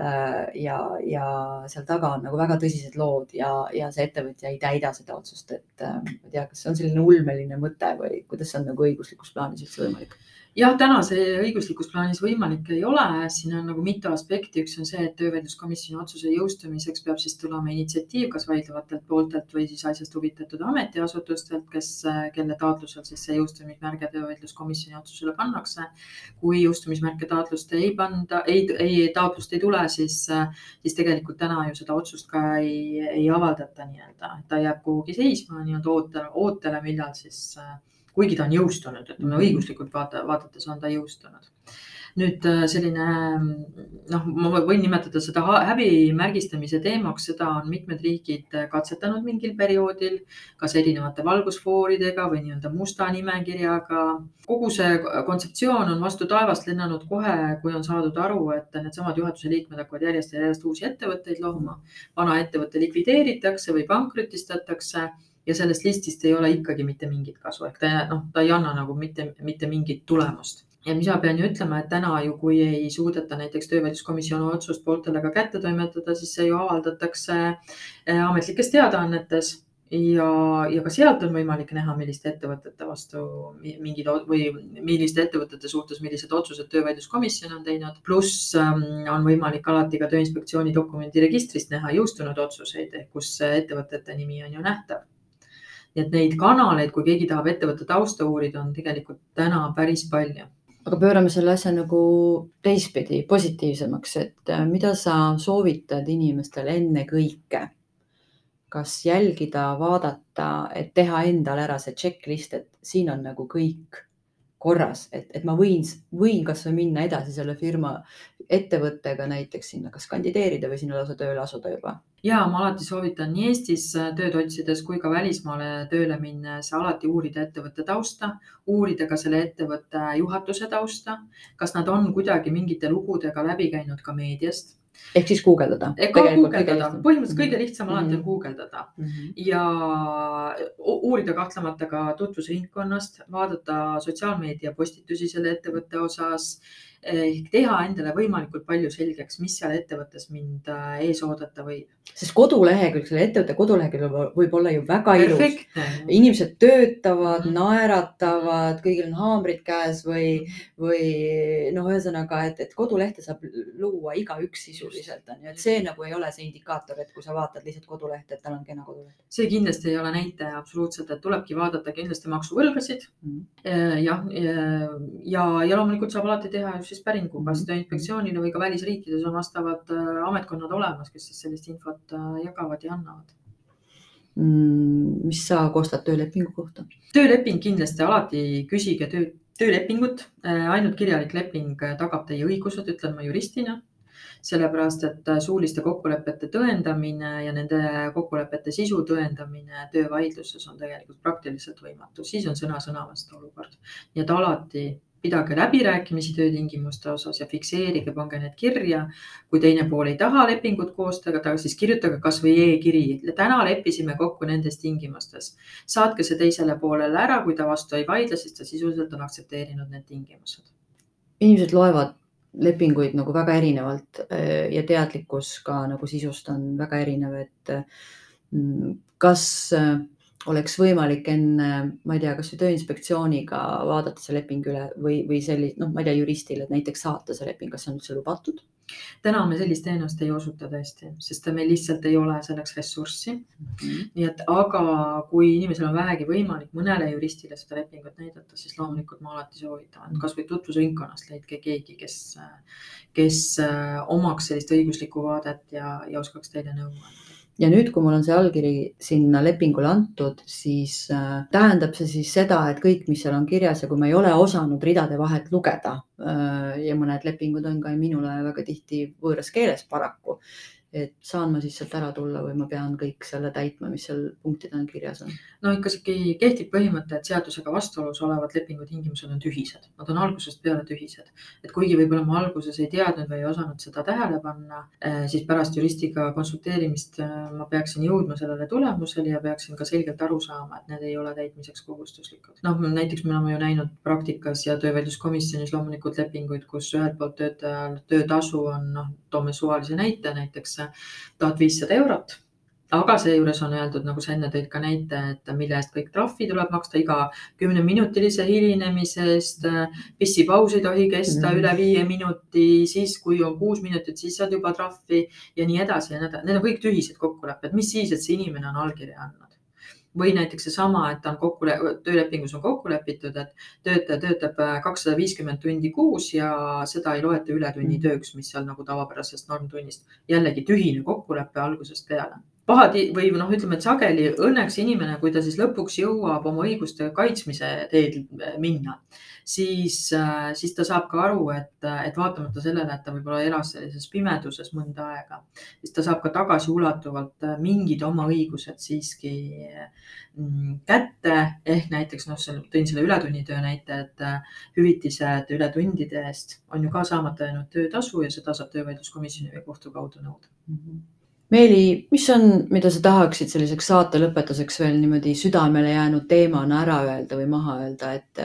Speaker 1: äh, ja, ja seal taga on nagu väga tõsised lood ja, ja see ettevõtja ei täida seda otsust, et äh, ma ei tea, kas see on selline ulmeline mõte või kuidas see on nagu õiguslikus plaanis üldse võimalik?
Speaker 2: Jah, täna see õiguslikus plaanis võimalik ei ole, siin on nagu mitu aspekti, üks on see, et töövaidluskomisjoni otsuse jõustumiseks peab siis tulema initsiatiiv kas vaidlevatelt pooltelt või siis asjast huvitatud ametiasutustelt, kes, kelle taotlusel siis see jõustumismärge töövaidluskomisjoni otsusele pannakse. kui jõustumismärke taotlust ei panda, ei, ei taotlust ei tule, siis, siis tegelikult täna ju seda otsust ka ei, ei avaldata nii-öelda, ta jääb kuhugi seisma nii-öelda ootele, ootele, millal siis äh, kuigi ta on jõustunud, ütleme õiguslikult vaata, vaadates on ta jõustunud. nüüd äh, selline noh, ma võin nimetada seda häbimärgistamise teemaks, seda on mitmed riigid katsetanud mingil perioodil, kas erinevate valgusfooridega või nii-öelda musta nimekirjaga. kogu see kontseptsioon on vastu taevast lennanud kohe, kui on saadud aru, et needsamad juhatuse liikmed hakkavad järjest ja järjest uusi ettevõtteid looma. vana ettevõte likvideeritakse või pankrotistatakse ja sellest listist ei ole ikkagi mitte mingit kasu, ehk ta noh, ta ei anna nagu mitte, mitte mingit tulemust ja mis ma pean ju ütlema, et täna ju, kui ei suudeta näiteks töövaidluskomisjoni otsust pooltele ka kätte toimetada, siis see ju avaldatakse eh, ametlikes teadaannetes ja, ja ka sealt on võimalik näha, milliste ettevõtete vastu mingid või milliste ettevõtete suhtes, millised otsused töövaidluskomisjon on teinud. pluss ähm, on võimalik alati ka Tööinspektsiooni dokumendiregistrist näha jõustunud otsuseid, kus ettevõtete nimi on ju nähtav nii et neid kanaleid, kui keegi tahab ettevõtte tausta uurida, on tegelikult täna päris palju.
Speaker 1: aga pöörame selle asja nagu teistpidi positiivsemaks, et äh, mida sa soovitad inimestele ennekõike? kas jälgida, vaadata, et teha endale ära see checklist, et siin on nagu kõik korras, et, et ma võin, võin kasvõi minna edasi selle firma ettevõttega näiteks sinna kas kandideerida või sinna lausa tööle asuda juba?
Speaker 2: ja ma alati soovitan nii Eestis tööd otsides kui ka välismaale tööle minnes alati uurida ettevõtte tausta, uurida ka selle ettevõtte juhatuse tausta, kas nad on kuidagi mingite lugudega läbi käinud ka meediast
Speaker 1: ehk siis guugeldada.
Speaker 2: guugeldada, põhimõtteliselt kõige lihtsam mm -hmm. alati on guugeldada mm -hmm. ja uurida kahtlemata ka tutvusringkonnast, vaadata sotsiaalmeedia postitusi selle ettevõtte osas ehk teha endale võimalikult palju selgeks, mis seal ettevõttes mind äh, ees oodata võib.
Speaker 1: sest kodulehekülg, selle ettevõtte kodulehekülg võib olla ju väga ilus. inimesed töötavad mm, -hmm. naeratavad, kõigil on haamrid käes või, või noh, ühesõnaga, et, et kodulehte saab luua igaüks sisuliselt on ju, et see nagu ei ole see indikaator, et kui sa vaatad lihtsalt kodulehte, et tal on kena koduleht.
Speaker 2: see kindlasti ei ole näitaja absoluutselt, et tulebki vaadata kindlasti maksuvõlgasid mm. -hmm. jah, ja, ja, ja loomulikult saab alati teha just siis päringu kas Tööinspektsioonile või ka välisriikides on vastavad äh, ametkonnad olemas, kes siis sellist infot äh, jagavad ja annavad
Speaker 1: mm,. mis sa koostad töölepingu kohta?
Speaker 2: tööleping kindlasti alati küsige töö, töölepingut, äh, ainult kirjalik leping tagab teie õigused, ütlen ma juristina sellepärast et suuliste kokkulepete tõendamine ja nende kokkulepete sisu tõendamine töövaidluses on tegelikult praktiliselt võimatu, siis on sõna-sõna vastu olukord. nii et alati pidage läbirääkimisi töötingimuste osas ja fikseerige, pange need kirja. kui teine pool ei taha lepingut koostada, siis kirjutage kasvõi e-kiri. täna leppisime kokku nendes tingimustes. saatke see teisele poolele ära, kui ta vastu ei vaidle, siis ta sisuliselt on aktsepteerinud need tingimused.
Speaker 1: inimesed loevad lepinguid nagu väga erinevalt äh, ja teadlikkus ka nagu sisust on väga erinev, et mm, kas äh, oleks võimalik enne, ma ei tea, kasvõi Tööinspektsiooniga vaadata see leping üle või, või sellist, noh, ma ei tea, juristile näiteks saata see leping, kas see on üldse lubatud?
Speaker 2: täna me sellist teenust ei osuta tõesti, sest meil lihtsalt ei ole selleks ressurssi mm. -hmm. nii et, aga kui inimesel on vähegi võimalik mõnele juristile seda lepingut näidata, siis loomulikult ma alati soovitan, et kasvõi tutvusringkonnast leidke keegi, kes, kes äh, omaks sellist õiguslikku vaadet ja, ja oskaks teile nõu anda
Speaker 1: ja nüüd, kui mul on see allkiri sinna lepingule antud, siis äh, tähendab see siis seda, et kõik, mis seal on kirjas ja kui ma ei ole osanud ridade vahelt lugeda äh, ja mõned lepingud on ka minule väga tihti võõras keeles paraku, et saan ma siis sealt ära tulla või ma pean kõik selle täitma, mis seal punktidena kirjas on?
Speaker 2: no ikkagi kehtib põhimõte, et seadusega vastuolus olevad lepingutingimused on tühised, nad on algusest peale tühised. et kuigi võib-olla ma alguses ei teadnud või ei osanud seda tähele panna, eh, siis pärast juristiga konsulteerimist eh, ma peaksin jõudma sellele tulemusele ja peaksin ka selgelt aru saama, et need ei ole täitmiseks kohustuslikud. noh, näiteks me oleme ju näinud praktikas ja töövaidluskomisjonis loomulikult lepinguid, kus ühelt poolt töötajal töötasu on, noh, toome suvalise näite näiteks tuhat viissada eurot aga seejuures on öeldud, nagu sa enne tõid ka näite, et mille eest kõik trahvi tuleb maksta iga kümneminutilise hilinemise eest. pissipaus ei tohi kesta mm. üle viie minuti, siis kui on kuus minutit, siis saad juba trahvi ja nii edasi ja nii edasi. Need on kõik tühised kokkulepped, mis siis, et see inimene on allkirja andnud või näiteks seesama, et on kokku, töölepingus on kokku lepitud, et töötaja töötab kakssada viiskümmend tundi kuus ja seda ei loeta ületunnitööks, mis seal nagu tavapärasest normtunnist. jällegi tühine kokkulepe algusest peale pahati või noh, ütleme, et sageli õnneks inimene, kui ta siis lõpuks jõuab oma õiguste kaitsmise teed minna, siis, siis ta saab ka aru, et, et vaatamata sellele, et ta võib-olla elas sellises pimeduses mõnda aega, siis ta saab ka tagasiulatuvalt mingid oma õigused siiski mm, kätte ehk näiteks noh, tõin selle ületunnitöö näite, et hüvitised ületundide eest on ju ka saamata jäänud töötasu ja seda saab töövaidluskomisjoni või kohtu kaudu nõuda mm. -hmm
Speaker 1: Meeli, mis on, mida sa tahaksid selliseks saate lõpetuseks veel niimoodi südamele jäänud teemana ära öelda või maha öelda, et,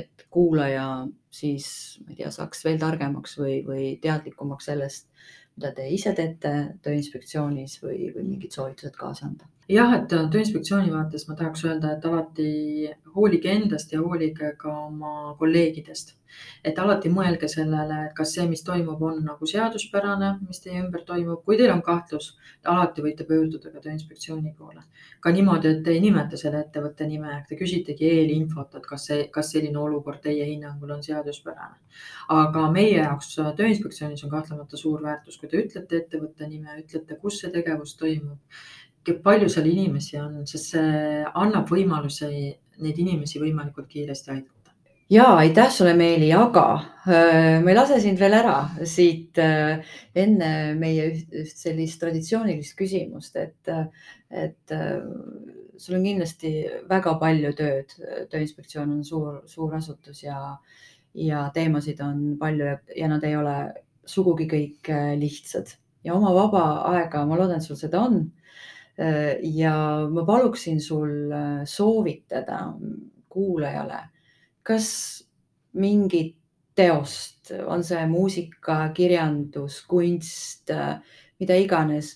Speaker 1: et kuulaja siis, ma ei tea, saaks veel targemaks või, või teadlikumaks sellest, mida te ise teete Tööinspektsioonis või, või mingid soovitused kaasa anda?
Speaker 2: Jah, et Tööinspektsiooni vaates ma tahaks öelda, et alati hoolige endast ja hoolige ka oma kolleegidest. et alati mõelge sellele, et kas see, mis toimub, on nagu seaduspärane, mis teie ümber toimub. kui teil on kahtlus, alati võite pöörduda ka Tööinspektsiooni poole. ka niimoodi, et te ei nimeta selle ettevõtte nime, te küsitegi eelinfot, et kas see, kas selline olukord teie hinnangul on seaduspärane. aga meie jaoks Tööinspektsioonis on kahtlemata suur väärtus, kui te ütlete ettevõtte nime, ütlete, kus see tegevus toimub palju seal inimesi on, sest see annab võimaluse neid inimesi võimalikult kiiresti aidata.
Speaker 1: ja aitäh sulle, Meeli, aga äh, ma ei lase sind veel ära siit äh, enne meie üht, sellist traditsioonilist küsimust, et, et äh, sul on kindlasti väga palju tööd. tööinspektsioon on suur, suur asutus ja, ja teemasid on palju ja, ja nad ei ole sugugi kõik lihtsad ja oma vaba aega, ma loodan, et sul seda on. Ja ma paluksin sul soovitada kuulajale kas mingit teost, on see muusika, kirjandus, kunst, mida iganes,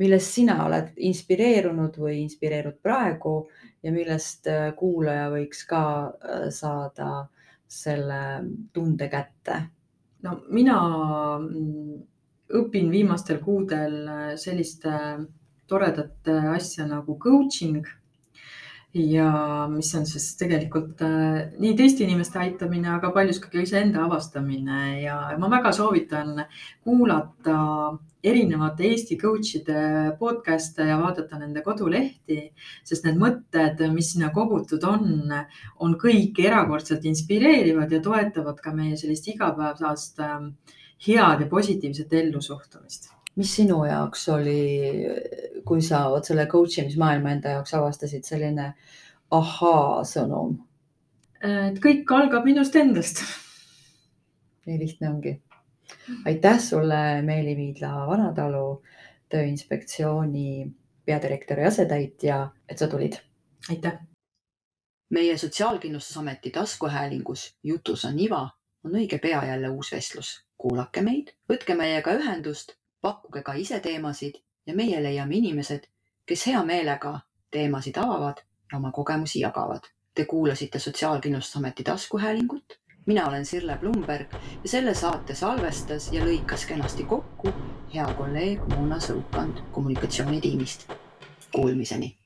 Speaker 1: millest sina oled inspireerunud või inspireerud praegu ja millest äh, kuulaja võiks ka äh, saada selle tunde kätte?
Speaker 2: no mina mm, õpin viimastel kuudel äh, sellist toredat asja nagu coaching. Ja mis on siis tegelikult äh, nii teiste inimeste aitamine, aga paljuski ka iseenda avastamine. Ja ma väga soovitan kuulata erinevate Eesti coach'ide podcast'e ja vaadata nende kodulehti, sest need mõtted, mis sinna kogutud on, on kõik erakordselt inspireerivad ja toetavad ka meie sellist igapäevast äh, head ja positiivset ellusuhtumist
Speaker 1: mis sinu jaoks oli, kui sa vot selle coach imismaailma enda jaoks avastasid, selline ahaa-sõnum?
Speaker 2: et kõik algab minust endast.
Speaker 1: nii lihtne ongi. aitäh sulle, Meeli Viidla-Vanatalu, Tööinspektsiooni peadirektori asetäitja, et sa tulid.
Speaker 2: aitäh.
Speaker 1: meie Sotsiaalkindlustusameti taskuhäälingus Jutus on iva on õige pea jälle uus vestlus. kuulake meid, võtke meiega ühendust pakkuge ka ise teemasid ja meie leiame inimesed, kes hea meelega teemasid avavad ja oma kogemusi jagavad. Te kuulasite Sotsiaalkindlustusameti taskuhäälingut. mina olen Sirle Blumberg ja selle saate salvestas ja lõikas kenasti kokku hea kolleeg Mona Sõukand kommunikatsioonitiimist. Kuulmiseni